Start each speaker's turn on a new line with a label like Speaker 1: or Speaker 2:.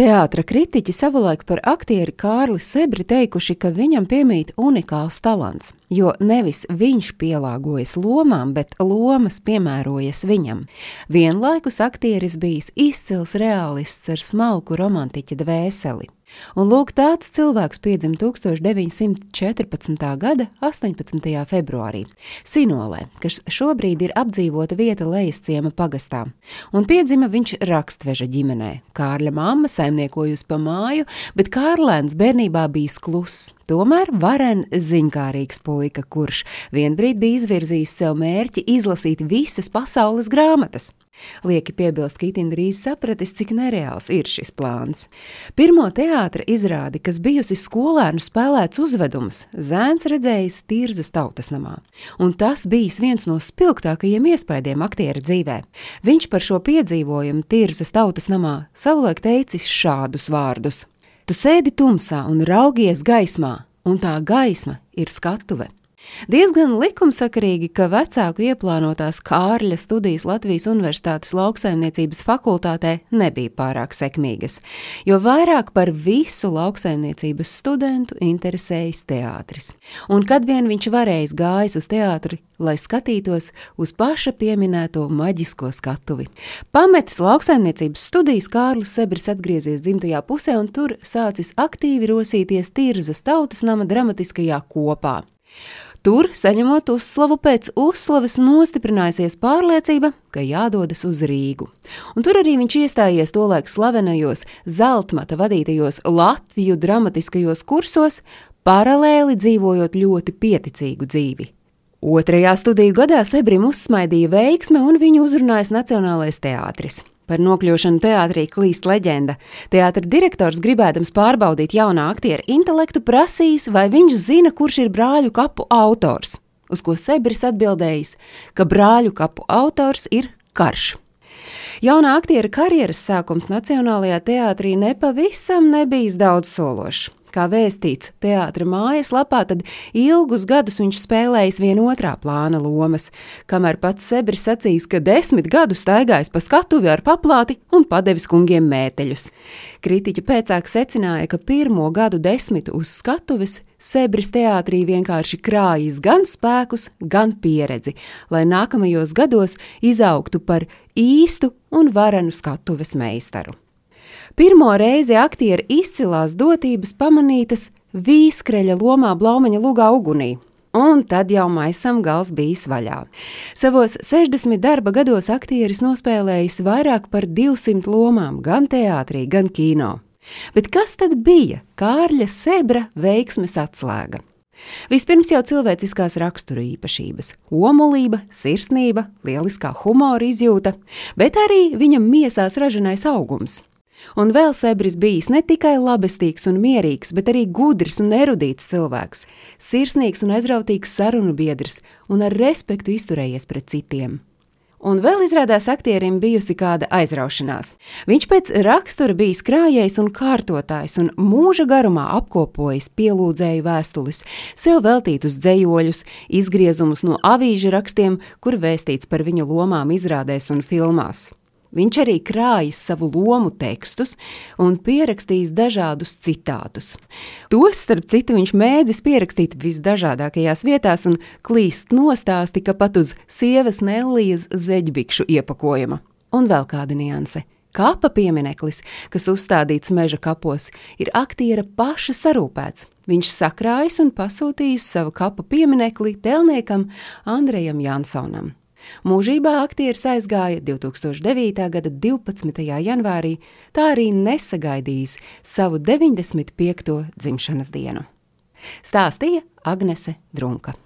Speaker 1: Teātra kritiķi savulaik par aktieri Kārli Sebri teikuši, ka viņam piemīt unikāls talants, jo nevis viņš pielāgojas lomām, bet lomas piemērojas viņam. Vienlaikus aktieris bijis izcils realists ar smalku romantiķa dvēseli. Un lūk, tāds cilvēks piedzima 1914. gada 18. februārī Sinolē, kas šobrīd ir apdzīvota vieta Lejasciema pagastā. Un piedzima viņš rakstveža ģimenē. Kārļa mamma saimniekojusi pa māju, bet Kārlēns bērnībā bijis kluss. Tomēr varen ziņkārīgs puika, kurš vienbrīd bija izvirzījis sev mērķi izlasīt visas pasaules grāmatas. Lieki piebilst, ka itin drīz sapratis, cik nereāls ir šis plāns. Pirmo teātra izrādi, kas bijusi skolēnu spēlēts uzvedums, zēns redzējis Tirzas tautas namā. Un tas bijis viens no spilgtākajiem iespaidiem aktiera dzīvē. Viņš par šo piedzīvojumu Tirzas tautas namā savulaik teicis šādus vārdus: Tu sēdi tumsā un raugies gaismā, un tā gaisma ir skatuve. Diezgan likumsakarīgi, ka vecāku ieplānotās Kārļa studijas Latvijas Universitātes lauksaimniecības fakultātē nebija pārāk sekmīgas, jo vairāk par visu lauksaimniecības studentu interesējas teātris. Un kad vien viņš varējis gājis uz teātri, lai skatītos uz paša pieminēto maģisko skatuvi. Pametis lauksaimniecības studijas Kārlis Sebris atgriezies dzimtajā pusē un tur sācis aktīvi rosīties Tirzas tautas nama dramatiskajā kopā. Tur, saņemot uzslavu pēc uzslavas, nostiprinājusies pārliecība, ka jādodas uz Rīgu. Un tur arī viņš iestājies tolaik slavenajos Zeltmata vadītajos Latviju dramatiskajos kursos, paralēli dzīvojot ļoti pieticīgu dzīvi. Otrajā studiju gadā Sebrim uzsmaidīja veiksme un viņu uzrunājas Nacionālais teātris. Par nokļūšanu teātrī klīst leģenda. Teātris direktors, gribēdams pārbaudīt jaunā aktiera intelektu, prasīs, vai viņš zina, kurš ir brāļu kapu autors. Uz ko Sebris atbildējis, ka brāļu kapu autors ir karš. Jaunā aktiera karjeras sākums Nacionālajā teātrī nepavisam nebijis daudz sološs. Kā vēstīts teātra mājas lapā, tad ilgus gadus viņš spēlējis vienotrā plāna lomas, kamēr pats Sebris sacīs, ka desmit gadu staigājis pa skatuvi ar paplāti un padevis kungiem mēteļus. Kritiķi pēcāk secināja, ka pirmo gadu desmitu uz skatuves Sebris teātrī vienkārši krājis gan spēkus, gan pieredzi, lai nākamajos gados izaugtu par īstu un varenu skatuves meistaru. Pirmo reizi aktiera izcilās dotības pamanītas vīskreļa lomā Blaumaņa lugā ugunī. Un tad jau maisam gals bijis vaļā. Savos 60 darba gados aktieris nospēlējis vairāk par 200 lomām gan teātrī, gan kino. Bet kas tad bija Kārļa Sebra veiksmes atslēga? Vispirms jau cilvēciskās rakstura īpašības - omulība, sirsnība, lieliskā humora izjūta, bet arī viņam miesās ražanais augums. Un vēl Sebris bijis ne tikai labestīgs un mierīgs, bet arī gudrs un erudīts cilvēks, sirsnīgs un aizrautīgs sarunu biedrs un ar respektu izturējies pret citiem. Un vēl izrādās aktierim bijusi kāda aizraušanās. Viņš pēc rakstura bija krājējs un kārtotājs, un mūža garumā apkopojis pielūdzēju vēstules, sev veltītus dzējoļus, izgriezumus no avīžu rakstiem, kur vēstīts par viņa lomām izrādēs un filmās. Viņš arī krājis savu lomu tekstus un pierakstījis dažādus citātus. Tos, starp citu, viņš mēdzis pierakstīt visdažādākajās vietās un klīst nostāsti, ka pat uz sievas Nellijas zeģbikšu iepakojuma. Un vēl kāda nianse. Kapa piemineklis, kas uzstādīts meža kapos, ir aktiera paša sarūpēts. Viņš sakrājis un pasūtījis savu kapa pieminekli tēlniekam Andrejam Jansonam. Mūžībā aktieris aizgāja 2009. gada 12. janvārī, tā arī nesagaidījis savu 95. dzimšanas dienu. Stāstīja Agnese Drunka.